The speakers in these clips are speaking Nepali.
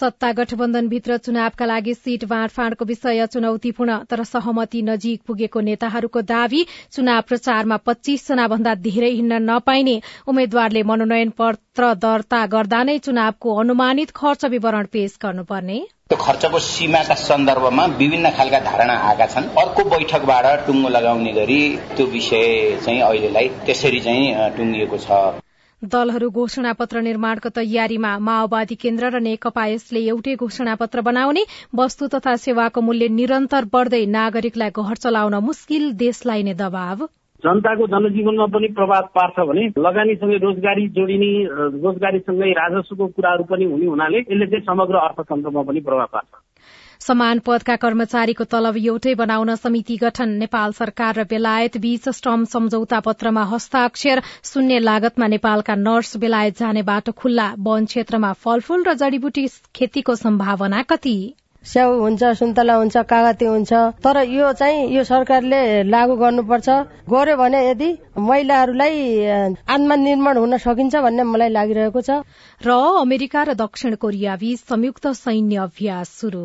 सत्ता गठबन्धनभित्र चुनावका लागि सीट बाँडफाँडको विषय चुनौतीपूर्ण तर सहमति नजिक पुगेको नेताहरूको दावी चुनाव प्रचारमा पच्चीस जना भन्दा धेरै हिँड्न नपाइने उम्मेद्वारले मनोनयन पत्र दर्ता गर्दा नै चुनावको अनुमानित खर्च विवरण पेश गर्नुपर्ने। त्यो खर्चको सीमाका सन्दर्भमा विभिन्न खालका धारणा आएका छन्। अर्को बैठकबाट टुङ्गो लगाउने गरी त्यो विषय चाहिँ अहिलेलाई त्यसरी चाहिँ टुङ्गिएको छ। दलहरू घोषणा पत्र निर्माणको तयारीमा माओवादी केन्द्र र नेकपा यसले एउटै घोषणा पत्र बनाउने वस्तु तथा सेवाको मूल्य निरन्तर बढ्दै नागरिकलाई घर चलाउन मुस्किल देशलाई नै दबाव। जनताको जनजीवनमा पनि प्रभाव पार्छ भने लगानीसँगै रोजगारी जोडिने रोजगारीसँगै राजस्वको कुराहरू पनि हुने हुनाले यसले चाहिँ समग्र अर्थतन्त्रमा पनि प्रभाव पार्छ। समान पदका कर्मचारीको तलब एउटै बनाउन समिति गठन नेपाल सरकार र बेलायत बीच श्रम सम्झौता पत्रमा हस्ताक्षर शून्य लागतमा नेपालका नर्स बेलायत जाने बाटो खुल्ला वन क्षेत्रमा फलफूल र जड़ीबुटी खेतीको सम्भावना कति? स्याउ हुन्छ सुन्तला हुन्छ कागती हुन्छ तर यो चाहिँ यो सरकारले लागू गर्नुपर्छ। गर्यो भने यदि महिलाहरूलाई आत्मनिर्भर हुन सकिन्छ भन्ने मलाई लागिरहेको छ। र अमेरिका र दक्षिण कोरिया बीच संयुक्त सैन्य अभ्यास शुरू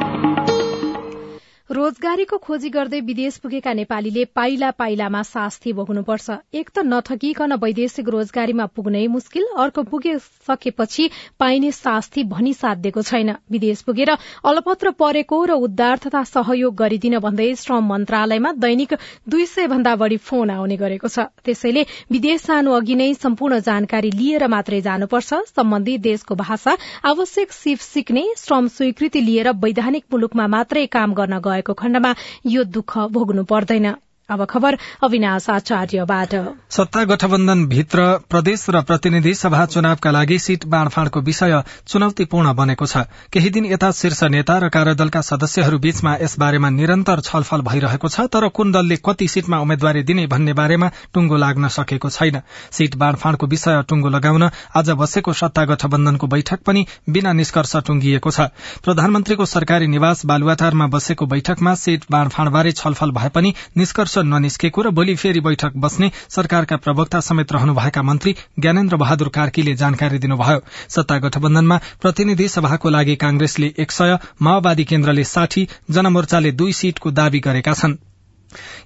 रोजगारीको खोजी गर्दै विदेश पुगेका नेपालीले पाइला पाइलामा शास्ति भोग्नुपर्छ। एक त नथकिकन वैदेशिक रोजगारीमा पुग्नै मुस्किल अर्को पुगिसकेपछि पाइने शास्ति भनी साध्यको छैन। विदेश पुगेर अलपत्र परेको र उद्धार तथा सहयोग गरिदिन भन्दै श्रम मन्त्रालयमा दैनिक दुई सय भन्दा बढ़ी फोन आउने गरेको छ। त्यसैले विदेश जानु अघि नै सम्पूर्ण जानकारी लिएर मात्रै जानुपर्छ। सम्बन्धित देशको भाषा आवश्यक सिप सिक्ने श्रम स्वीकृति लिएर वैधानिक मुलुकमा मात्रै काम गर्न गएको भएको खण्डमा यो दुःख भोग्नु पर्दैन। अब खबर अविनाश आचार्यबाट। सत्ता गठबन्धन भित्र प्रदेश र प्रतिनिधि सभा चुनावका लागि सीट बाँडफाँडको विषय चुनौतीपूर्ण बनेको छ। केही दिन यता शीर्ष नेता र कार्यदलका सदस्यहरू बीचमा यस बारेमा निरन्तर छलफल भइरहेको छ तर कुन दलले कति सीटमा उम्मेद्वारी दिने भन्ने बारेमा टुंगो लाग्न सकेको छैन। सीट बाँडफाँडको विषय टुंगो लगाउन आज बसेको सत्ता गठबन्धनको बैठक पनि बिना निष्कर्ष टुंगिएको छ। प्रधानमन्त्रीको सरकारी निवास बालुवाटारमा बसेको बैठकमा सीट बाँडफाँडबारे छलफल भए पनि निष्कर्ष ननिस्केको र भोलि फेरि बैठक बस्ने सरकारका प्रवक्ता समेत रहनुभएका मन्त्री ज्ञानेन्द्र बहादुर कार्कीले जानकारी दिनुभयो। सत्ता गठबन्धनमा प्रतिनिधि सभाको लागि कांग्रेसले एक सय माओवादी केन्द्रले साठी जनमोर्चाले दुई सीटको दावी गरेका छन्।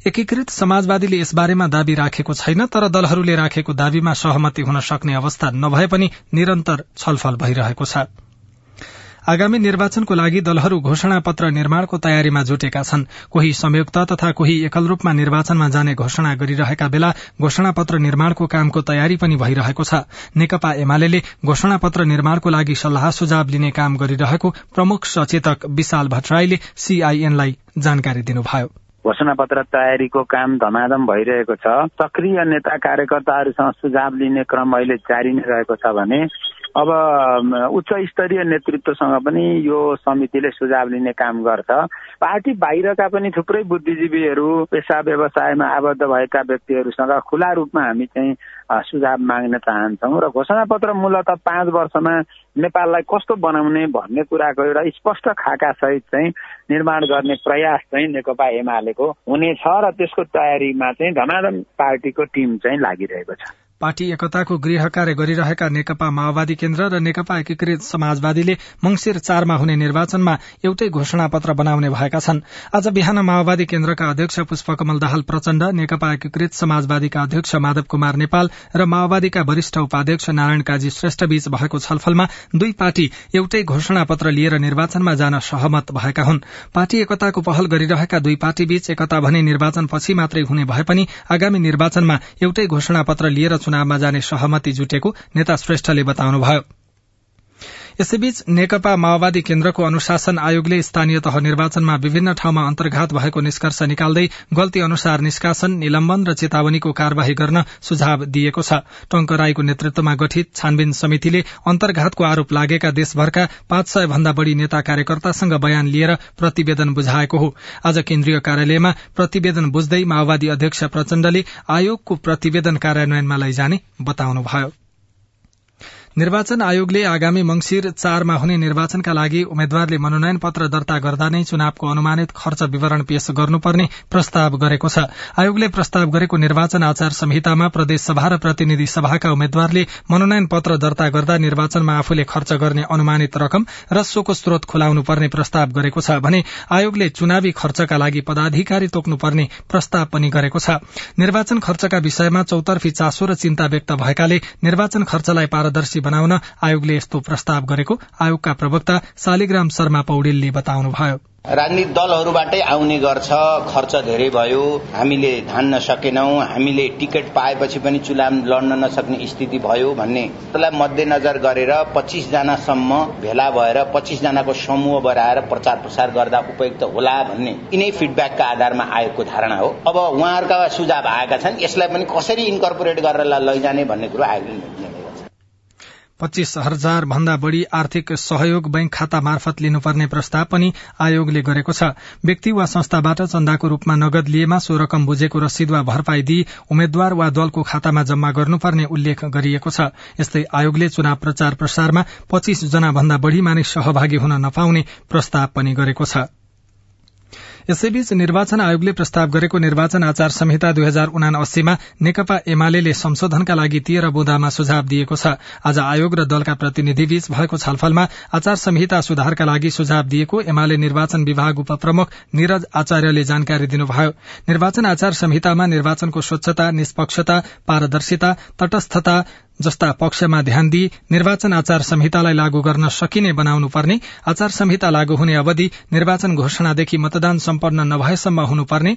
एकीकृत समाजवादीले यसबारेमा दावी राखेको छैन तर दलहरूले राखेको दावीमा सहमति हुन सक्ने अवस्था नभए पनि निरन्तर छलफल भइरहेको छ। आगामी निर्वाचनको लागि दलहरू घोषणा पत्र निर्माणको तयारीमा जुटेका छन्। कोही संयुक्त तथा कोही एकल रूपमा निर्वाचनमा जाने घोषणा गरिरहेका बेला घोषणा पत्र निर्माणको कामको तयारी पनि भइरहेको छ। नेकपा एमाले घोषणा पत्र निर्माणको लागि सल्लाह सुझाव लिने काम गरिरहेको प्रमुख सचेतक विशाल भट्टराईले सीआईएनलाई जानकारी दिनुभयो। घोषणा पत्र तयारीको काम धमाधम भइरहेको छ। सक्रिय नेता कार्यकर्ताहरूसँग सुझाव लिने क्रम अहिले जारी नै रहेको छ भने अब उच्च स्तरीय नेतृत्वसँग पनि यो समितिले सुझाव लिने काम गर्छ। पार्टी बाहिरका पनि थुप्रै बुद्धिजीवीहरू पेसा व्यवसायमा आबद्ध भएका व्यक्तिहरूसँग खुला रूपमा हामी चाहिँ सुझाव माग्न चाहन्छौँ र घोषणापत्र मूलत पाँच वर्षमा नेपाललाई कस्तो बनाउने भन्ने कुराको एउटा स्पष्ट खाका सहित चाहिँ निर्माण गर्ने प्रयास चाहिँ नेकपा एमालेको हुनेछ र त्यसको तयारीमा चाहिँ धनाधन पार्टीको टिम चाहिँ लागिरहेको छ। पार्टी एकताको गृह कार्य गरिरहेका नेकपा माओवादी केन्द्र र नेकपा एकीकृत समाजवादीले मंगिर चारमा हुने निर्वाचनमा एउटै घोषणा पत्र बनाउने भएका छन्। आज बिहान माओवादी केन्द्रका अध्यक्ष पुष्पकमल दाहाल प्रचण्ड नेकपा एकीकृत समाजवादीका अध्यक्ष माधव कुमार नेपाल र माओवादीका वरिष्ठ उपाध्यक्ष नारायण काजी श्रेष्ठ बीच भएको छलफलमा दुई पार्टी एउटै घोषणा पत्र लिएर निर्वाचनमा जान सहमत भएका हुन्। पार्टी एकताको पहल गरिरहेका दुई पार्टी बीच एकता भने निर्वाचन पछि मात्रै हुने भए पनि आगामी निर्वाचनमा एउटै घोषणा पत्र लिएर चुनावमा जाने सहमति जुटेको नेता श्रेष्ठले बताउनुभयो। यसैबीच नेकपा माओवादी केन्द्रको अनुशासन आयोगले स्थानीय तह निर्वाचनमा विभिन्न ठाउँमा अन्तर्घात भएको निष्कर्ष निकाल्दै गल्ती अनुसार निष्कासन निलम्बन र चेतावनीको कार्यवाही गर्न सुझाव दिएको छ। टंक राईको नेतृत्वमा गठित छानबिन समितिले अन्तर्घातको आरोप लागेका देशभरका पाँच सय भन्दा बढ़ी नेता कार्यकर्तासँग बयान लिएर प्रतिवेदन बुझाएको हो। आज केन्द्रीय कार्यालयमा प्रतिवेदन बुझ्दै माओवादी अध्यक्ष प्रचण्डले आयोगको प्रतिवेदन कार्यान्वयनमा लैजाने बताउनुभयो। निर्वाचन आयोगले आगामी मंगिर चारमा हुने निर्वाचनका लागि उम्मेद्वारले मनोनयन पत्र दर्ता गर्दा नै चुनावको अनुमानित खर्च विवरण पेश गर्नुपर्ने प्रस्ताव गरेको छ। आयोगले प्रस्ताव गरेको निर्वाचन आचार संहितामा प्रदेश सभा र प्रतिनिधि सभाका उम्मेद्वारले मनोनयन पत्र दर्ता गर्दा निर्वाचनमा आफूले खर्च गर्ने अनुमानित रकम र सोको स्रोत खुलाउनु पर्ने प्रस्ताव गरेको छ भने आयोगले चुनावी खर्चका लागि पदाधिकारी तोक्नुपर्ने प्रस्ताव पनि गरेको छ। निर्वाचन खर्चका विषयमा चौतर्फी चासो र चिन्ता व्यक्त भएकाले निर्वाचन खर्चलाई पारदर्शी बनाउन आयोगले यस्तो प्रस्ताव गरेको आयोगका प्रवक्ता शालिग्राम शर्मा पौडेलले बताउनुभयो। राजनीतिक दलहरूबाटै आउने गर्छ खर्च धेरै भयो हामीले धान्न सकेनौं हामीले टिकट पाएपछि पनि चुनाव लड्न नसक्ने स्थिति भयो भन्ने त्यसलाई मध्यनजर गरेर पच्चिस जनासम्म भेला भएर पच्चिस जनाको समूह बनाएर प्रचार प्रसार गर्दा उपयुक्त होला भन्ने यिनै फिडब्याकका आधारमा आयोगको धारणा हो। अब उहाँहरूका सुझाव आएका छन् यसलाई पनि कसरी इन्कर्पोरेट गरेर लैजाने भन्ने कुरो आयोगले पच्चीस हजार भन्दा बढ़ी आर्थिक सहयोग बैंक खाता मार्फत लिनुपर्ने प्रस्ताव पनि आयोगले गरेको छ। व्यक्ति वा संस्थाबाट चन्दाको रूपमा नगद लिएमा सो रकम बुझेको रसिद वा भरपाई दिई उम्मेद्वार वा दलको खातामा जम्मा गर्नुपर्ने उल्लेख गरिएको छ। यस्तै आयोगले चुनाव प्रचार प्रसारमा पच्चीस जना भन्दा बढ़ी मानिस सहभागी हुन नपाउने प्रस्ताव पनि गरेको छ। यसैबीच निर्वाचन आयोगले प्रस्ताव गरेको निर्वाचन आचार संहिता दुई हजार उना अस्सीमा नेकपा एमाले संशोधनका लागि तेह्र बुँदामा सुझाव दिएको छ। आज आयोग र दलका प्रतिनिधिबीच भएको छलफलमा आचार संहिता सुधारका लागि सुझाव दिएको एमाले निर्वाचन विभाग उपप्रमुख निरज आचार्यले जानकारी दिनुभयो। निर्वाचन आचार संहितामा निर्वाचनको स्वच्छता निष्पक्षता पारदर्शिता तटस्थता जस्ता पक्षमा ध्यान दिई निर्वाचन आचार संहितालाई लागू गर्न सकिने बनाउनु पर्ने आचार संहिता लागू हुने अवधि निर्वाचन घोषणादेखि मतदान सम्पन्न नभएसम्म हुनुपर्ने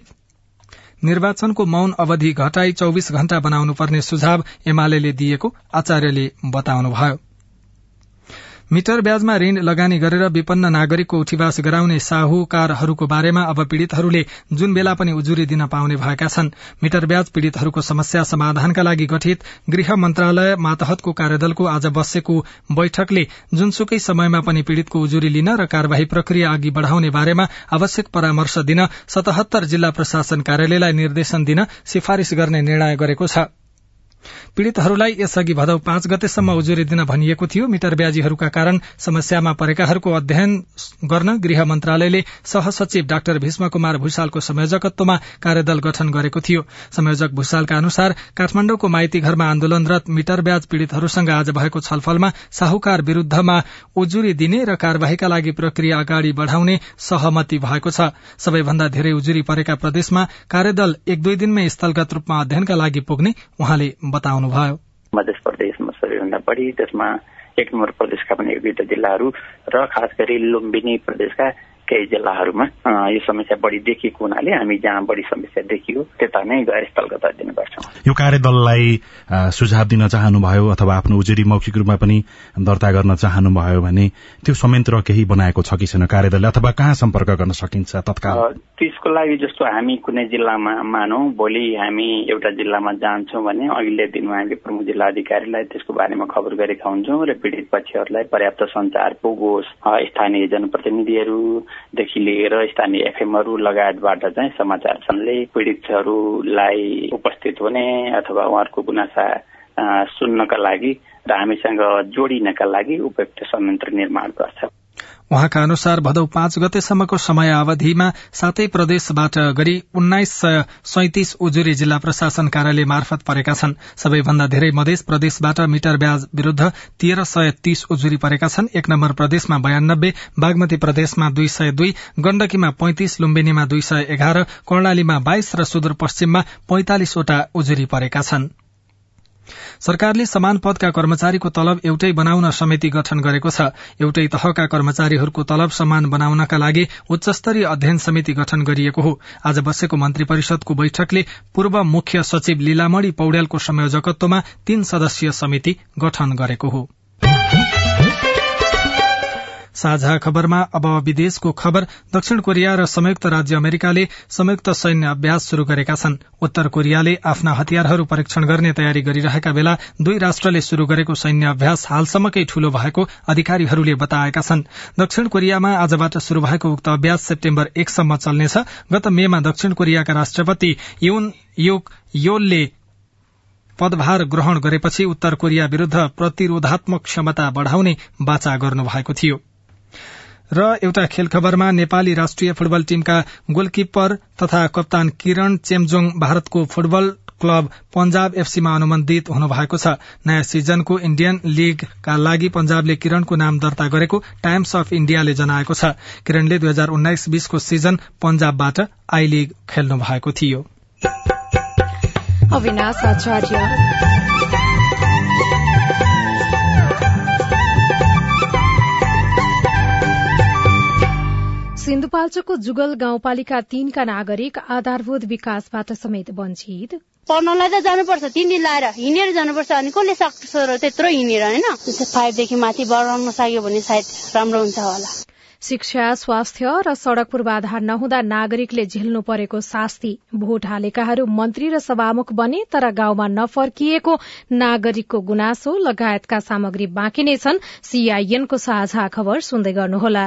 निर्वाचनको मौन अवधि घटाई चौविस घण्टा बनाउनु पर्ने सुझाव एमाले दिएको आचार्यले बताउनुभयो। मिटर ब्याजमा ऋण लगानी गरेर विपन्न नागरिकको उठीवास गराउने साहुकारहरूको बारेमा अब पीड़ितहरूले जुन बेला पनि उजुरी दिन पाउने भएका छन् मिटर ब्याज पीड़ितहरूको समस्या समाधानका लागि गठित गृह मन्त्रालय मातहतको कार्यदलको आज बसेको बैठकले जुनसुकै समयमा पनि पीड़ितको उजुरी लिन र कार्यवाही प्रक्रिया अघि बढ़ाउने बारेमा आवश्यक परामर्श दिन सतहत्तर जिल्ला प्रशासन कार्यालयलाई निर्देशन दिन सिफारिश गर्ने निर्णय गरेको छ। पीड़ितहरूलाई यसअघि भदौ पाँच गतेसम्म उजुरी दिन भनिएको थियो। मिटर ब्याजीहरूका कारण समस्यामा परेकाहरूको अध्ययन गर्न गृह मन्त्रालयले सहसचिव डाक्टर भीष्म कुमार भूषालको संयोजकत्वमा कार्यदल गठन गरेको थियो। संयोजक भूषालका अनुसार काठमाण्डुको माइती घरमा आन्दोलनरत मिटर ब्याज पीड़ितहरूसँग आज भएको छलफलमा साहुकार विरूद्धमा उजुरी दिने र कार्यवाहीका लागि प्रक्रिया अगाडि बढ़ाउने सहमति भएको छ। सबैभन्दा धेरै उजुरी परेका प्रदेशमा कार्यदल एक दुई दिनमै स्थलगत रूपमा अध्ययनका लागि पुग्ने उहाँले बताउनुभयो। मध्य प्रदेशमा सबैभन्दा बढी त्यसमा एक नम्बर प्रदेशका पनि एक दुईवटा जिल्लाहरू र खास गरी लुम्बिनी प्रदेशका केही जिल्लाहरूमा यो समस्या बढी देखिएको हुनाले हामी जहाँ बढी समस्या देखियो त्यता नै गएर स्थलगत अध्ययन गर्छौँ। यो कार्यदललाई सुझाव दिन चाहनुभयो अथवा आफ्नो उजुरी मौखिक रूपमा पनि दर्ता गर्न चाहनुभयो भने त्यो संयन्त्र केही बनाएको छ कि छैन कार्यदलले अथवा कहाँ सम्पर्क गर्न सकिन्छ तत्काल? त्यसको लागि जस्तो हामी कुनै जिल्लामा मानौ भोलि हामी एउटा जिल्लामा जान्छौँ भने अघिल्लो दिनमा हामीले प्रमुख जिल्ला अधिकारीलाई त्यसको बारेमा खबर गरेका हुन्छौँ र पीडित पक्षहरूलाई पर्याप्त सञ्चार पुगोस्। स्थानीय जनप्रतिनिधिहरूदेखि लिएर स्थानीय एफएमहरू लगायतबाट चाहिँ समाचार सनले पीडितहरूलाई उपस्थित हुने अथवा उहाँहरूको गुनासा सुन्नका लागि र हामीसँग जोडिनका लागि उपयुक्त संयन्त्र निर्माण गर्छ। उहाँका अनुसार भदौ पाँच गतेसम्मको समय अवधिमा सातै प्रदेशबाट गरी उन्नाइस सय सैतिस उजुरी जिल्ला प्रशासन कार्यालय मार्फत परेका छन्। सबैभन्दा धेरै मधेस प्रदेशबाट मिटर ब्याज विरूद्ध तेह्र सय तीस उजुरी परेका छन्। एक नम्बर प्रदेशमा बयानब्बे बागमती प्रदेशमा दुई सय दुई गण्डकीमा पैंतिस लुम्बिनीमा दुई सय एघार कर्णालीमा बाइस र सुदूरपश्चिममा पैंतालिसवटा उजुरी परेका छनृ। सरकारले समान पदका कर्मचारीको तलब एउटै बनाउन समिति गठन गरेको छ। एउटै तहका कर्मचारीहरूको तलब समान बनाउनका लागि उच्चस्तरीय अध्ययन समिति गठन गरिएको हो। आज बसेको मन्त्री परिषदको बैठकले पूर्व मुख्य सचिव लीलामणी पौड्यालको संयोजकत्वमा तीन सदस्यीय समिति गठन गरेको हो। साझा खबरमा अब विदेशको खबर। दक्षिण कोरिया र संयुक्त राज्य अमेरिकाले संयुक्त सैन्य अभ्यास शुरू गरेका छन्। उत्तर कोरियाले आफ्ना हतियारहरू परीक्षण गर्ने तयारी गरिरहेका बेला दुई राष्ट्रले शुरू गरेको सैन्य अभ्यास हालसम्मकै ठूलो भएको अधिकारीहरूले बताएका छन्। दक्षिण कोरियामा आजबाट शुरू भएको उक्त अभ्यास सेप्टेम्बर एकसम्म चल्नेछ। गत मेमा दक्षिण कोरियाका राष्ट्रपति युन युक योलले पदभार ग्रहण गरेपछि उत्तर कोरिया विरूद्ध प्रतिरोधात्मक क्षमता बढ़ाउने बाचा गर्नुभएको थियो। र एउटा खेल खबरमा नेपाली राष्ट्रिय फुटबल टीमका गोलकिपर तथा कप्तान किरण चेम्जोङ भारतको फुटबल क्लब पंजाब एफसीमा अनुमोदित हुनुभएको छ। नयाँ सिजनको इण्डियन लीगका लागि पंजाबले किरणको नाम दर्ता गरेको टाइम्स अफ इण्डियाले जनाएको छ। किरणले दुई हजार उन्नाइस बीसको सिजन पंजाबबाट आई लीग खेल्नु भएको थियो। सिन्धुपाल्चोकको जुगल गाउँपालिका तीनका नागरिक आधारभूत विकासबाट समेत वञ्चित। पढ्नलाई त जानुपर्छ तिन दिन लाएर हिँडेर जानुपर्छ अनि कसले सक्छ र त्यत्रो हिँडेर होइन? फाइभदेखि माथि बढाउन सक्यो भने सायद राम्रो हुन्छ होला। शिक्षा स्वास्थ्य र सड़क पूर्वाधार नहुँदा नागरिकले झेल्नु परेको शास्ति। भोट हालेकाहरू मन्त्री र सभामुख बने तर गाउँमा नफर्किएको नागरिकको गुनासो लगायतका सामग्री बाँकी नै छन्। सीआईएनको साझा खबर सुन्दै गर्नुहोला।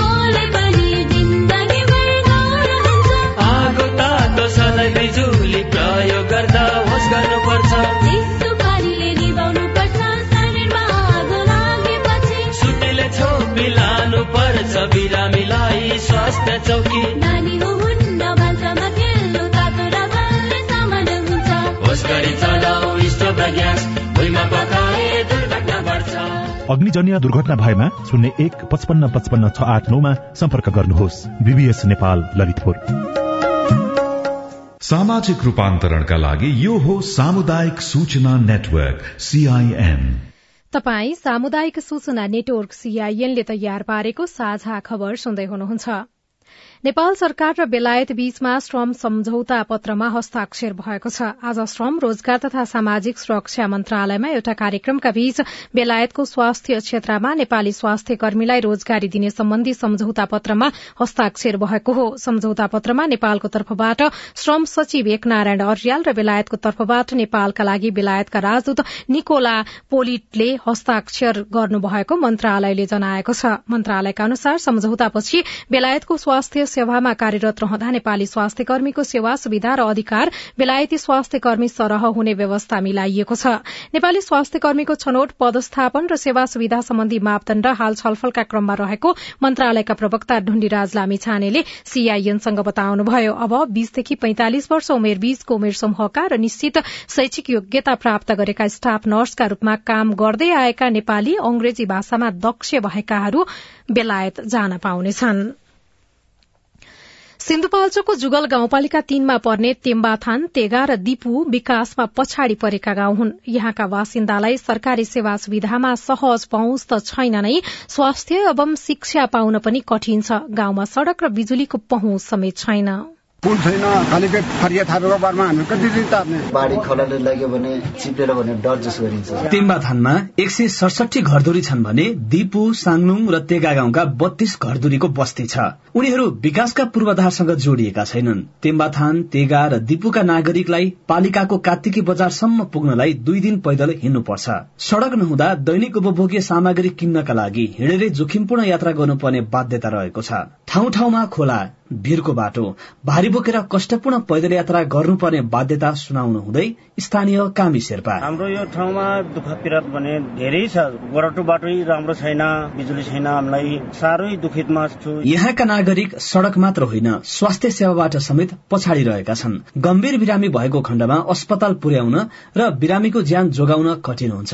स्वास्थ्य चौकी। नानी हुन्न भान्सामा खेल्नु तातो र बलले सामान हुन्छ। होस् गरी चलाऊ स्टोभ ग्यास भुइँमा पकाए दुर्घटना बढ्छ। अग्निजन्य दुर्घटना भएमा शून्य एक पचपन्न पचपन्न छ आठ नौमा सम्पर्क गर्नुहोस्। बीबीएस नेपाल ललितपुर। सामाजिक रूपान्तरणका लागि यो हो सामुदायिक सूचना नेटवर्क सीआईएन तपाई सामुदायिक सूचना नेटवर्क सीआईएनले तयार पारेको साझा खबर सुन्दै हुनुहुन्छ। नेपाल सरकार र बेलायत बीचमा श्रम सम्झौता पत्रमा हस्ताक्षर भएको छ। आज श्रम रोजगार तथा सामाजिक सुरक्षा मन्त्रालयमा एउटा कार्यक्रमका बीच बेलायतको स्वास्थ्य क्षेत्रमा नेपाली स्वास्थ्य कर्मीलाई रोजगारी दिने सम्बन्धी सम्झौता पत्रमा हस्ताक्षर भएको हो। सम्झौता पत्रमा नेपालको तर्फबाट श्रम सचिव एक नारायण अर्याल र बेलायतको तर्फबाट नेपालका लागि बेलायतका राजदूत निकोला पोलिटले हस्ताक्षर गर्नुभएको मन्त्रालयले जनाएको छ। मन्त्रालयका अनुसार सम्झौतापछि बेलायतको स्वास्थ्य सेवामा कार्यरत रहँदा नेपाली स्वास्थ्य कर्मीको सेवा सुविधा र अधिकार बेलायती स्वास्थ्य कर्मी सरह हुने व्यवस्था मिलाइएको छ। नेपाली स्वास्थ्य कर्मीको छनौट पदस्थापन र सेवा सुविधा सम्बन्धी मापदण्ड हाल छलफलका क्रममा रहेको मन्त्रालयका प्रवक्ता ढुण्डीराज लामिछानेले सीआईएनसँग बताउनुभयो। अब बीसदेखि पैंतालिस वर्ष उमेर बीचको उमेर समूहका र निश्चित शैक्षिक योग्यता प्राप्त गरेका स्टाफ नर्सका रूपमा काम गर्दै आएका नेपाली अंग्रेजी भाषामा दक्ष भएकाहरू बेलायत जान पाउनेछन्। सिन्धुपाल्चोकको जुगल गाउँपालिका तीनमा पर्ने तेम्बाथान तेगा र दिपु विकासमा पछाडि परेका गाउँ हुन्। यहाँका बासिन्दालाई सरकारी सेवा सुविधामा सहज पहुँच त छैन नै स्वास्थ्य एवं शिक्षा पाउन पनि कठिन छ। गाउँमा सड़क र बिजुलीको पहुँच समेत छैन। पुल छैन? खालि फरिया थापेको बारमा हामी कति दिन तार्ने बाढी खोलाले लाग्यो भने चिप्लेर भने डर जसो गरिन्छ। तेम्बा थानमा एक सय सडसठी घरधुरी छन् भने दिपु साङलुङ र तेगा गाउँका बत्तीस घरधुरीको बस्ती छ। उनीहरू विकासका पूर्वाधारसँग जोडिएका छैनन्। तेम्बाथान तेगा र दिपुका नागरिकलाई पालिकाको कात्तिकी बजारसम्म पुग्नलाई दुई दिन पैदल हिँड्नुपर्छ। सड़क नहुँदा दैनिक उपभोग्य सामग्री किन्नका लागि हिँडेरै जोखिमपूर्ण यात्रा गर्नुपर्ने बाध्यता रहेको छ। ठाउँ ठाउँमा खोला भिरको बाटो। भारी बोकेर कष्टपूर्ण पैदल यात्रा गर्नुपर्ने बाध्यता सुनाउनु हुँदै स्थानीय कामी शेर्पा। हाम्रो यो ठाउँमा दुःख पिरत भने धेरै छ। गोरटो बाटो राम्रो छैन बिजुली छैन हामीलाई। साह्रै दुखितमा छु। यहाँका नागरिक सड़क मात्र होइन स्वास्थ्य सेवाबाट समेत पछाडि रहेका छन्। गम्भीर बिरामी भएको खण्डमा अस्पताल पुर्याउन र बिरामीको ज्यान जोगाउन कठिन हुन्छ।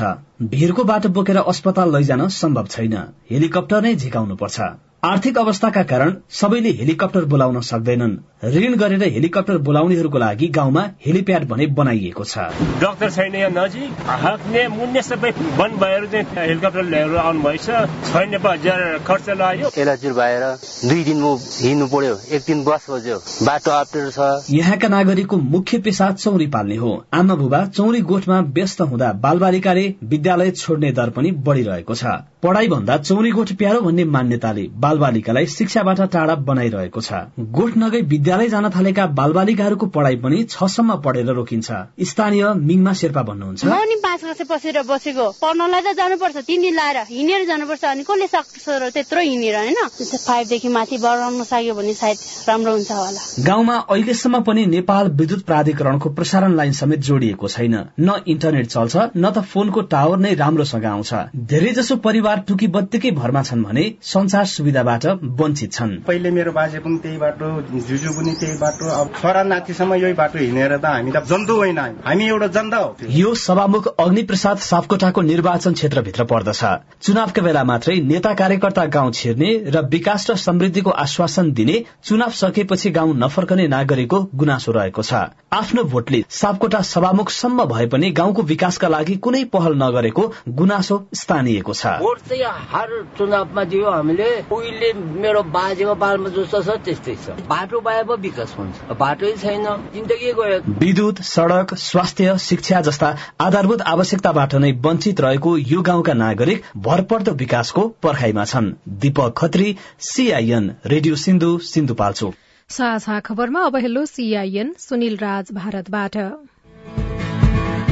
भिरको बाटो बोकेर अस्पताल लैजान सम्भव छैन। हेलिकप्टर नै झिकाउनु पर्छ आर्थिक अवस्थाका कारण सबैले हेलिकप्टर बोलाउन सक्दैनन्। ऋण गरेर हेलिकप्टर बोलाउनेहरूको लागि गाउँमा हेलिप्याड भने बनाइएको छ। डाक्टर छैन यहाँ नजिक हाक्ने मुन्ने सबै वन भएर चाहिँ हेलिकप्टर ल्याएर आउनु भएछ छैन हजार खर्च लाग्यो। एलर्जी भएर दुई दिन हिँड्नु पर्यो। एक दिन बस बज्यो बाटो अप्ठ्यारो छ। यहाँका नागरिकको मुख्य पेसा चौरी पाल्ने हो। आमा बुबा चौरी गोठमा व्यस्त हुँदा बालबालिकाले विद्यालय छोड्ने दर पनि बढ़िरहेको छ। पढ़ाई भन्दा चौरी गोठ प्यारो भन्ने मान्यताले बालबालिकालाई शिक्षाबाट टाढा बनाइरहेको छ। गोठ नगई विद्यालय जान थालेका बालबालिकाहरूको पढ़ाई पनि छसम्म पढेर रोकिन्छ। स्थानीय मिङमा शेर्पा भन्नुहुन्छ म नि पाँच वर्ष बसेर बसेको। पढ्नलाई त जानुपर्छ तिन दिन लाएर हिँडेर जानुपर्छ अनि कसले सक्छ र त्यत्रो हिँडेर होइन? फाइभदेखि माथि बढाउन सक्यो भने सायद राम्रो हुन्छ होला। गाउँमा अहिलेसम्म पनि नेपाल विद्युत प्राधिकरणको प्रसारण लाइन समेत जोडिएको छैन। न इन्टरनेट चल्छ न त फोनको टावर नै राम्रोसँग आउँछ। धेरै जसो परिवार टुकी बत्तीकै भरमा छन् भने संचार सुविधाबाट वञ्चित छन्। पहिले मेरो बाजे पनि त्यही बाटो जुजु पनि त्यही बाटो अब छोरा नातिसम्म यही बाटो हिँडेर त हामी त जन्तु होइन हामी। एउटा जनता हो। यो सभामुख अग्नि प्रसाद सापकोटाको निर्वाचन क्षेत्रभित्र पर्दछ। चुनावका बेला मात्रै नेता कार्यकर्ता गाउँ छिर्ने र विकास र समृद्धिको आश्वासन दिने चुनाव सकेपछि गाउँ नफर्कने नागरिकको गुनासो रहेको छ। आफ्नो भोटले सापकोटा सभामुखसम्म भए पनि गाउँको विकासका लागि कुनै पहल नगरेको गुनासो स्थानीयको छ। भोट चाहिँ हर चुनावमा दियो हामीले। उहिले मेरो बाजेको बालमा जस्तो छ त्यस्तै छ। बाटो पाए पो विकास हुन्छ। बाटै छैन जिन्दगी गयो। विद्युत सड़क स्वास्थ्य शिक्षा जस्ता आधारभूत आवश्यकताबाट नै वञ्चित रहेको यो गाउँका नागरिक भरपर्दो विकासको पर्खाइमा छन्। Deepak Khatri CIN radio Sindhu Sindhupalchok. साझा खबरमा अब हेलो सीआईएन सुनिल राज भारतबाट।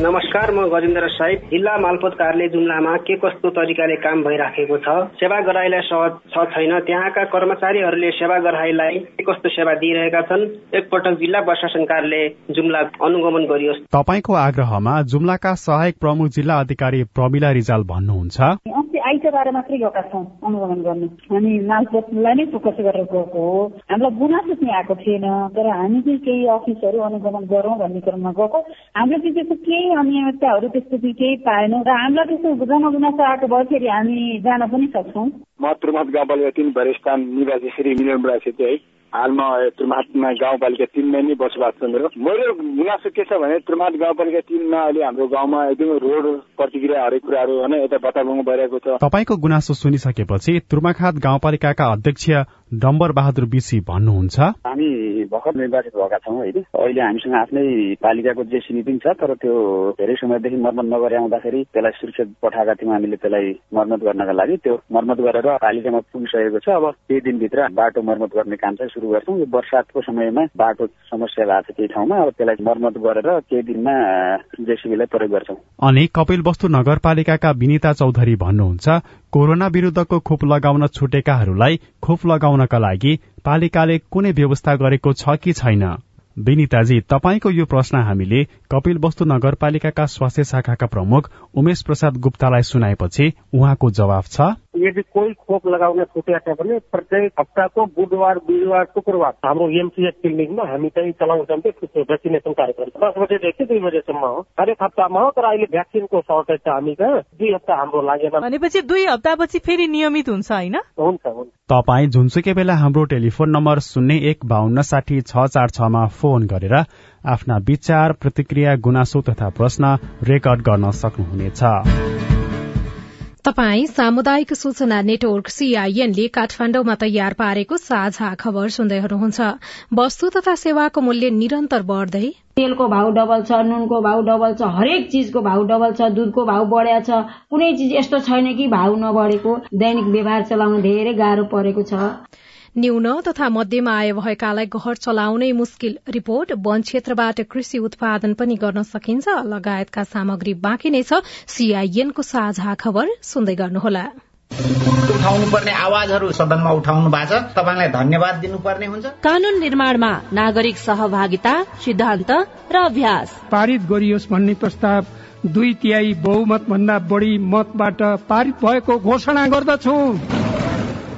नमस्कार म गजेन्द्र साहिब। जिल्ला मालपोत कार्यालय जुम्लामा के कस्तो तरिकाले काम भइराखेको छ? सेवा गराईलाई सहज छ छैन। त्यहाँका कर्मचारीहरूले सेवा गराईलाई के कस्तो सेवा दिइरहेका छन्? एकपटक जिल्ला प्रशासन कार्यालय जुम्ला अनुगमन गरियोस्। तपाईँको आग्रहमा जुम्लाका सहायक प्रमुख जिल्ला अधिकारी प्रमिला रिजाल भन्नुहुन्छ। आइतबार मात्रै गएका छौँ अनुगमन गर्नु। हामी मालपोतलाई नै फोकस गरेर गएको हो। हामीलाई गुनासो चाहिँ आएको थिएन तर हामी चाहिँ केही अफिसहरू अनुगमन गरौँ भन्ने क्रममा गएको। हाम्रो चाहिँ त्यस्तो केही अनियमितताहरू त्यस्तो चाहिँ केही पाएनौँ र हामीलाई त्यस्तो जनगुनासो आएको भएखेरि हामी जान पनि सक्छौँ। म त्रिमत गाउँपालिका तिन निवासी श्री मिलन छेत्री है। हालमा त्रिमाटमा गाउँपालिका तिनमा नै बसोबास छ मेरो। मेरो गुनासो के छ भने त्रिमाट गाउँपालिका तिनमा अहिले हाम्रो गाउँमा एकदमै रोड प्रतिक्रिया हरेक कुराहरू होइन यता बताबुङ भइरहेको छ। तपाईँको गुनासो सुनिसकेपछि तुर्माखात गाउँपालिकाका अध्यक्ष डम्बर बहादुर बिसी भन्नुहुन्छ। हामी भर्खर निर्वाचित भएका छौँ होइन अहिले हामीसँग आफ्नै पालिकाको जेसिबी पनि छ तर त्यो धेरै समयदेखि मर्मत नगरे आउँदाखेरि त्यसलाई सुरक्षित पठाएका थियौँ हामीले त्यसलाई मर्मत गर्नका लागि। त्यो मर्मत गरेर पालिकामा पुगिसकेको छ। अब केही दिनभित्र बाटो मर्मत गर्ने काम चाहिँ सुरु गर्छौँ। यो वर्षातको समयमा बाटो समस्या भएको छ केही ठाउँमा। अब त्यसलाई मर्मत गरेर केही दिनमा जेसिबीलाई प्रयोग गर्छौँ। अनि कपिल वस्तु नगरपालिकाका विनिता चौधरी भन्नुहुन्छ कोरोना विरूद्धको खोप लगाउन छुटेकाहरूलाई खोप लगाउनका लागि पालिकाले कुनै व्यवस्था गरेको छ कि छैन? विनिताजी तपाईँको यो प्रश्न हामीले कपिल वस्तु नगरपालिकाका स्वास्थ्य शाखाका प्रमुख उमेश प्रसाद गुप्तालाई सुनाएपछि उहाँको जवाब छ। यदि कोही खोप लगाउन छुटेको छ भने प्रत्येक हप्ताको बुधबार बिहिबार शुक्रबार हाम्रो एमसिएच क्लिनिकमा हामी चाहिँ चलाउँछौँ त्यो भ्याक्सिनेसन कार्यक्रम। दस बजेदेखि दुई बजेसम्म हो। हरेक हप्तामा हो तर अहिले भ्याक्सिनको सर्टेज छ हामी कहाँ। दुई हप्ता हाम्रो लागेन भनेपछि दुई हप्तापछि फेरि नियमित हुन्छ होइन हुन्छ हुन्छ तपाईँ जुनसुकै बेला हाम्रो टेलिफोन नम्बर शून्य एक बाहन्न साठी छ चार छमा फोन गरेर आफ्ना विचार प्रतिक्रिया गुनासो तथा प्रश्न रेकर्ड गर्न सक्नुहुनेछ तपाई सामुदायिक सूचना नेटवर्क सीआईएनले काठमाण्डुमा तयार पारेको साझा खबर सुन्दै हुनुहुन्छ। वस्तु तथा सेवाको मूल्य निरन्तर बढ्दै तेलको भाउ डबल छ नुनको भाउ डबल छ हरेक चिजको भाउ डबल छ दुधको भाउ बढ्या छ। कुनै चिज यस्तो छैन कि भाउ नबढेको। दैनिक व्यवहार चलाउन धेरै गाह्रो परेको छ। न्यून तथा मध्यम आय भएकालाई घर चलाउनै मुस्किल। रिपोर्ट वन क्षेत्रबाट कृषि उत्पादन पनि गर्न सकिन्छ। लगायतका सामग्री बाँकी नै छ। सीआईएनको साझा खबर सुन्दै गर्नुहोला। उठाउनु पर्ने आवाजहरू सदनमा उठाउनु भएको छ। तपाईँलाई धन्यवाद दिनुपर्ने हुन्छ। कानून निर्माणमा नागरिक सहभागिता सिद्धान्त र अभ्यास। पारित गरियोस् भन्ने प्रस्ताव दुई तिहाई बहुमत भन्दा बढी मतबाट पारित भएको घोषणा गर्दछु।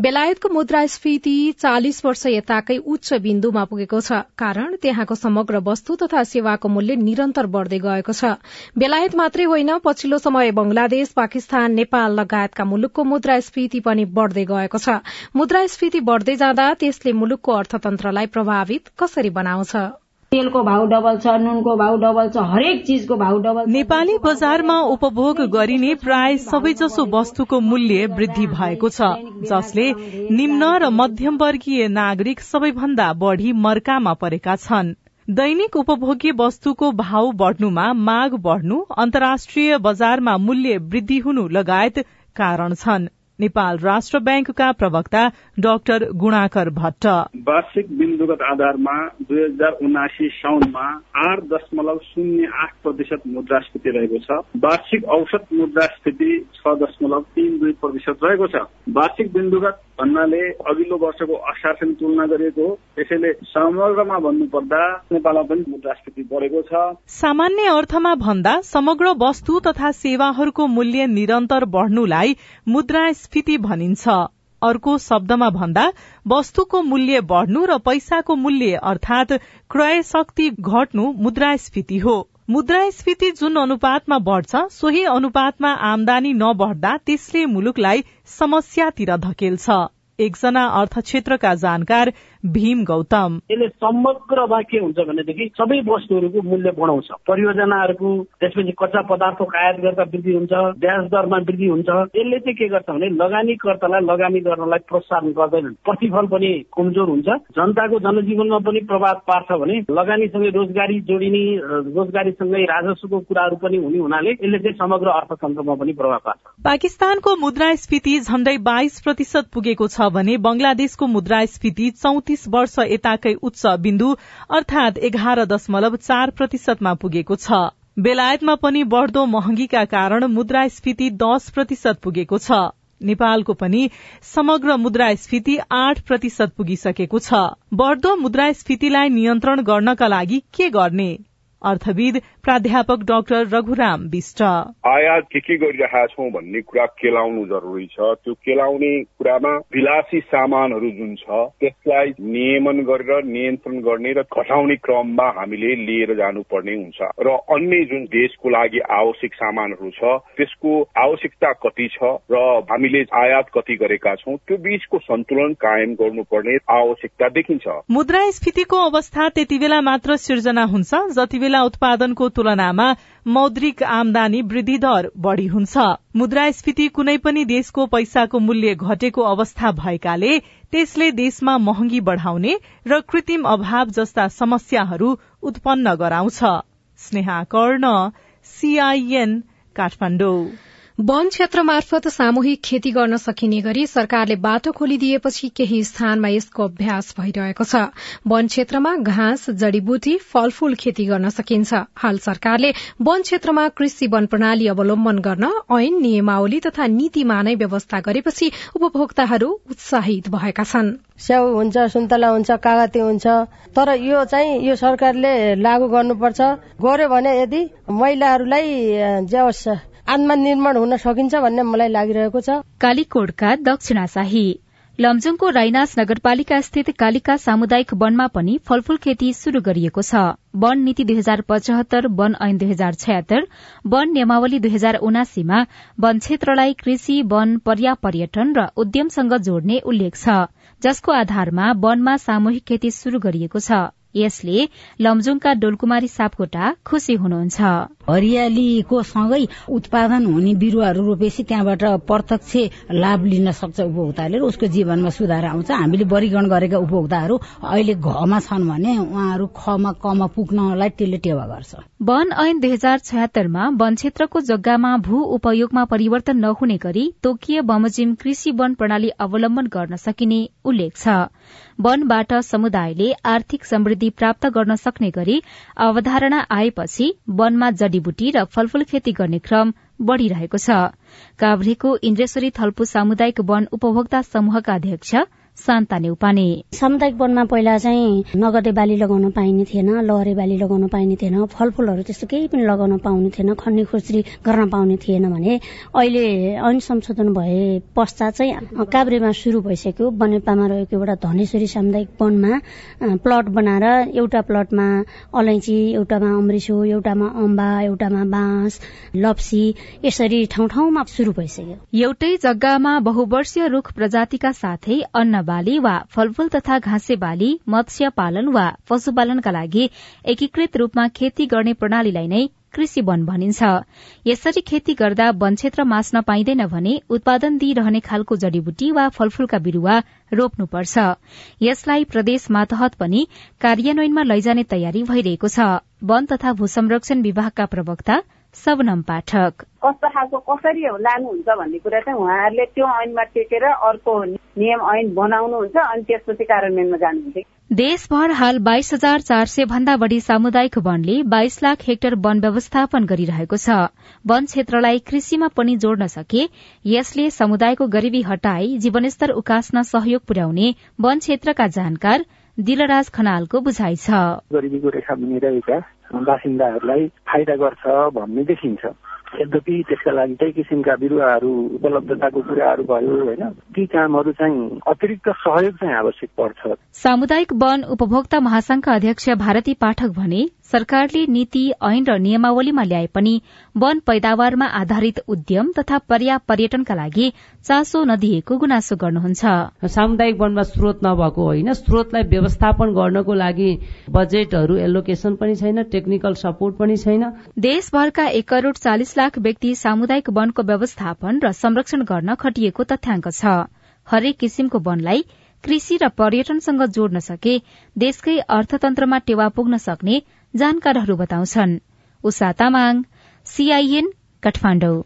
बेलायतको मुद्रास्फीति चालिस वर्ष यताकै उच्च बिन्दुमा पुगेको छ कारण त्यहाँको समग्र वस्तु तथा सेवाको मूल्य निरन्तर बढ़दै गएको छ। बेलायत मात्रै होइन पछिल्लो समय बंगलादेश पाकिस्तान नेपाल लगायतका मुलुकको मुद्रास्फीति पनि बढ़दै गएको छ। मुद्रास्फीति बढ़दै जाँदा त्यसले मुलुकको अर्थतन्त्रलाई प्रभावित कसरी बनाउँछ? तेलको भाउ डबल छ नुनको भाउ डबल छ हरेक चिजको भाउ डबल नेपाली बजारमा उपभोग गरिने प्राय सबैजसो वस्तुको मूल्य वृद्धि भएको छ जसले निम्न र मध्यम वर्गीय नागरिक सबैभन्दा बढ़ी मर्कामा परेका छन्। दैनिक उपभोग्य वस्तुको भाव बढ़नुमा माग बढ़नु अन्तर्राष्ट्रिय बजारमा मूल्य वृद्धि हुनु लगायत कारण छन्। नेपाल राष्ट्र ब्याङ्कका प्रवक्ता डाक्टर गुणाकर भट्ट। वार्षिक बिन्दुगत आधारमा दुई हजार उनासी साउनमा आठ दशमलव शून्य आठ प्रतिशत मुद्रास्फीति रहेको छ। वार्षिक औसत मुद्रास्फीति छ दशमलव तीन दुई प्रतिशत रहेको छ। वार्षिक बिन्दुगत भन्नाले अघिल्लो वर्षको असारसँग तुलना गरिएको हो। त्यसैले समग्रमा भन्नुपर्दा नेपालमा पनि मुद्रास्फीति बढेको छ। सामान्य अर्थमा भन्दा समग्र वस्तु तथा सेवाहरूको मूल्य निरन्तर बढ़नुलाई मुद्रास्फीति भनिन्छ। अर्को शब्दमा भन्दा वस्तुको मूल्य बढ़नु र पैसाको मूल्य अर्थात क्रय शक्ति घट्नु मुद्रास्फीति हो। मुद्रास्फीति जुन अनुपातमा बढ़छ सोही अनुपातमा आमदानी नबढ्दा त्यसले मुलुकलाई समस्यातिर धकेल्छ। एकजना अर्थ क्षेत्रका जानकार भीम गौतम। यसले समग्रमा के हुन्छ भनेदेखि सबै वस्तुहरूको मूल्य बढाउँछ। परियोजनाहरूको त्यसपछि कच्चा पदार्थको आयात गर्दा वृद्धि हुन्छ ब्याज दरमा वृद्धि हुन्छ। यसले चाहिँ के गर्छ भने लगानीकर्तालाई लगानी गर्नलाई प्रोत्साहन गर्दैनन्। प्रतिफल पनि कमजोर हुन्छ। जनताको जनजीवनमा पनि प्रभाव पार्छ भने लगानीसँगै रोजगारी जोडिने रोजगारीसँगै राजस्वको कुराहरू पनि हुने हुनाले यसले चाहिँ समग्र अर्थतन्त्रमा पनि प्रभाव पार्छ। पाकिस्तानको मुद्रास्फीति झण्डै बाइस प्रतिशत पुगेको छ भने बंगलादेशको मुद्रास्फीति चौतिस वर्ष यताकै उच्च बिन्दु अर्थात एघार दशमलव चार प्रतिशतमा पुगेको छ। बेलायतमा पनि बढ़दो महँगीका कारण मुद्रास्फीति दश प्रतिशत पुगेको छ। नेपालको पनि समग्र मुद्रास्फीति आठ प्रतिशत पुगिसकेको छ। बढ़दो मुद्रास्फीतिलाई नियन्त्रण गर्नका लागि के गर्ने? अर्थविद प्राध्यापक डाक्टर रघुराम विष्ट आयात के के गरिरहेका छौँ भन्ने कुरा केलाउनु जरुरी छ। त्यो केलाउने कुरामा विलासी सामानहरू जुन छ त्यसलाई नियमन गरेर नियन्त्रण गर्ने र घटाउने क्रममा हामीले लिएर जानुपर्ने हुन्छ। र अन्य जुन देशको लागि आवश्यक सामानहरू छ त्यसको आवश्यकता कति छ र हामीले आयात कति गरेका छौँ त्यो बीचको सन्तुलन कायम गर्नुपर्ने आवश्यकता देखिन्छ। मुद्रास्फीतिको अवस्था त्यति बेला मात्र सिर्जना हुन्छ जति बेला उत्पादनको तुलनामा मौद्रिक आमदानी वृद्धि दर बढ़ी हुन्छ। मुद्रास्फीति कुनै पनि देशको पैसाको मूल्य घटेको अवस्था भएकाले त्यसले देशमा महँगी बढ़ाउने र कृत्रिम अभाव जस्ता समस्याहरू उत्पन्न गराउँछ। स्नेहा कर्ण सीआईएन वन क्षेत्र मार्फत सामूहिक खेती गर्न सकिने गरी सरकारले बाटो खोलिदिएपछि केही स्थानमा यसको अभ्यास भइरहेको छ। वन क्षेत्रमा घाँस जड़ीबुटी फलफूल खेती गर्न सकिन्छ। हाल सरकारले वन क्षेत्रमा कृषि वन प्रणाली अवलम्बन गर्न ऐन नियमावली तथा नीतिमा नै व्यवस्था गरेपछि उपभोक्ताहरू उत्साहित भएका छन्। स्याउ हुन्छ सुन्तला हुन्छ कागती हुन्छ। तर यो चाहिँ यो सरकारले लागू गर्नुपर्छ। गर्यो भने यदि महिलाहरूलाई आत्मनिर्भर हुन सकिन्छ भन्ने मलाई लागिरहेको छ। कालीकोटका दक्षिणाशाही लमजुङको राइनास नगरपालिका स्थित कालिका सामुदायिक वनमा पनि फलफूल खेती शुरू गरिएको छ। वन नीति दुई हजार पचहत्तर वन ऐन दुई हजार छयत्तर वन नियमावली दुई हजार उनासीमा वन क्षेत्रलाई कृषि वन पर्या पर्यटन र उद्यमसँग जोड्ने उल्लेख छ। जसको आधारमा वनमा सामूहिक खेती शुरू गरिएको छ। यसले लमजुङका डोलकुमारी सापकोटा खुशी हुनुहुन्छ। हरियालीको सँगै उत्पादन हुने बिरुवाहरू रोपेपछि त्यहाँबाट प्रत्यक्ष लाभ लिन सक्छ उपभोक्ताले उसको जीवनमा सुधार आउँछ। हामीले वर्गीकरण गरेका उपभोक्ताहरू अहिले घमा छन् भने उहाँहरू खमा कमा पुग्नलाई त्यसले टेवा गर्छ। वन ऐन दुई हजार छयत्तरमा वन क्षेत्रको जग्गामा भू उपयोगमा परिवर्तन नहुने गरी तोकिए बमोजिम कृषि वन प्रणाली अवलम्बन गर्न सकिने उल्लेख छ। वनबाट समुदायले आर्थिक समृद्धि प्राप्त गर्न सक्ने गरी अवधारणा आएपछि वनमा जडीबुटी र फलफूल खेती गर्ने क्रम बढ़िरहेको छ। काभ्रेको इन्द्रेश्वरी थल्पु सामुदायिक वन उपभोक्ता समूहका अध्यक्ष शान्ता नेउपाने सामुदायिक वनमा पहिला चाहिँ नगदे बाली लगाउन पाइने थिएन लहरे बाली लगाउन पाइने थिएन फलफूलहरू त्यस्तो केही पनि लगाउन पाउने थिएन खन्ने खुर्ची गर्न पाउने थिएन भने अहिले ऐन संशोधन भए पश्चात चाहिँ काभ्रेमा शुरू भइसक्यो। बनेपामा रहेको एउटा धनेश्वरी सामुदायिक वनमा प्लट बनाएर एउटा प्लटमा अलैँची एउटामा अमृसो एउटामा अम्बा एउटामा बाँस लप्सी यसरी ठाउँ ठाउँमा शुरू भइसक्यो। एउटै जग्गामा बहुवर्षीय रूख प्रजातिका साथै अन्न बाली वा फलफूल तथा घाँसे बाली मत्स्य पालन वा पशुपालनका लागि एकीकृत रूपमा खेती गर्ने प्रणालीलाई नै कृषि वन भनिन्छ। यसरी खेती गर्दा वन क्षेत्र मास्न पाइँदैन भने उत्पादन दिइरहने खालको जड़ीबुटी वा फलफूलका बिरूवा रोप्नुपर्छ। यसलाई प्रदेश मातहत पनि कार्यान्वयनमा लैजाने तयारी भइरहेको छ। वन तथा भू संरक्षण विभागका प्रवक्ता सबनम पाठक। कस्तो खालको कसरी लानुहुन्छ भन्ने कुरा चाहिँ उहाँहरूले त्यो ऐनमा टेकेर अर्को नियम ऐन बनाउनुहुन्छ अनि त्यसपछि कार्यान्वयनमा जानुहुन्छ। देशभर हाल बाइस हजार चार सय भन्दा बढ़ी सामुदायिक वनले बाइस लाख हेक्टर वन व्यवस्थापन गरिरहेको छ। वन क्षेत्रलाई कृषिमा पनि जोड्न सके यसले समुदायको गरिबी हटाई जीवनस्तर उकास्न सहयोग पुर्याउने वन क्षेत्रका जानकार दिलराज खनालको बुझाइ छ। गरिबीको रेखा रहेका बासिन्दाहरूलाई फाइदा गर्छ भन्ने देखिन्छ। यद्यपि त्यसका लागि केही किसिमका बिरुवाहरू उपलब्धताको कुराहरू भयो होइन? ती कामहरू चाहिँ अतिरिक्त सहयोग चाहिँ आवश्यक पर्छ। सामुदायिक वन उपभोक्ता महासंघका अध्यक्ष भारती पाठक भने सरकारले नीति ऐन र नियमावलीमा ल्याए पनि वन पैदावारमा आधारित उद्यम तथा पर्या पर्यटनका लागि चासो नदिएको गुनासो गर्नुहुन्छ। सामुदायिक वनमा स्रोत नभएको होइन स्रोतलाई व्यवस्थापन गर्नको लागि बजेटहरू एलोकेशन पनि छैन टेक्निकल सपोर्ट पनि छैन। देशभरका एक करोड़ चालिस लाख व्यक्ति सामुदायिक वनको व्यवस्थापन र संरक्षण गर्न खटिएको तथ्याङ्क छ। हरेक किसिमको वनलाई कृषि र पर्यटनसँग जोड्न सके देशकै अर्थतन्त्रमा टेवा पुग्न सक्ने जानकारहरू बताउँछन्। उषा तामाङ सीआईएन काठमाडौँ।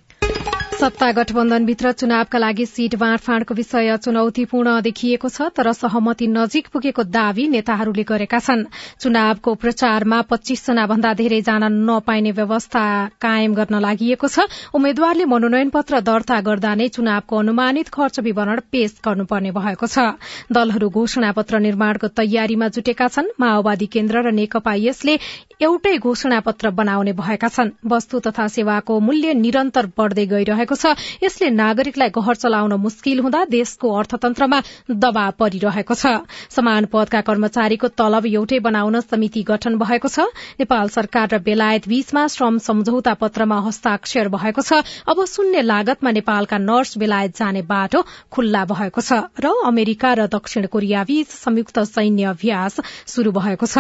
सत्ता गठबन्धनभित्र चुनावका लागि सीट बाँडफाँडको विषय चुनौतीपूर्ण देखिएको छ तर सहमति नजिक पुगेको दावी नेताहरूले गरेका छन्। चुनावको प्रचारमा पच्चीस जना भन्दा धेरै जान नपाइने व्यवस्था कायम गर्न लागि छ। उम्मेद्वारले मनोनयन पत्र दर्ता गर्दा नै चुनावको अनुमानित खर्च विवरण पेश गर्नुपर्ने भएको छ। दलहरू घोषणा पत्र निर्माणको तयारीमा जुटेका छन्। माओवादी केन्द्र र नेकपा यसले एउटै घोषणा पत्र बनाउने भएका छन्। वस्तु तथा सेवाको मूल्य निरन्तर बढ़दै गइरहेको छ। यसले नागरिकलाई घर चलाउन मुस्किल हुँदा देशको अर्थतन्त्रमा दबाव परिरहेको छ। समान पदका कर्मचारीको तलब एउटै बनाउन समिति गठन भएको छ। नेपाल सरकार र बेलायत बीचमा श्रम सम्झौता पत्रमा हस्ताक्षर भएको छ। अब शून्य लागतमा नेपालका नर्स बेलायत जाने बाटो खुल्ला भएको छ र अमेरिका र दक्षिण कोरिया बीच संयुक्त सैन्य अभ्यास शुरू भएको छ।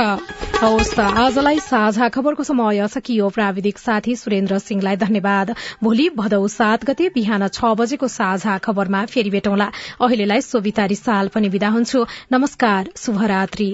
साझा खबरको समय सकियो। प्राविधिक साथी सुरेन्द्र सिंहलाई धन्यवाद। भोलि भदौ सात गते बिहान छ बजेको साझा खबरमा फेरि भेटौँला। अहिलेलाई सोभिता रिसाल पनि विदा हुन्छु। नमस्कार शुभरात्री।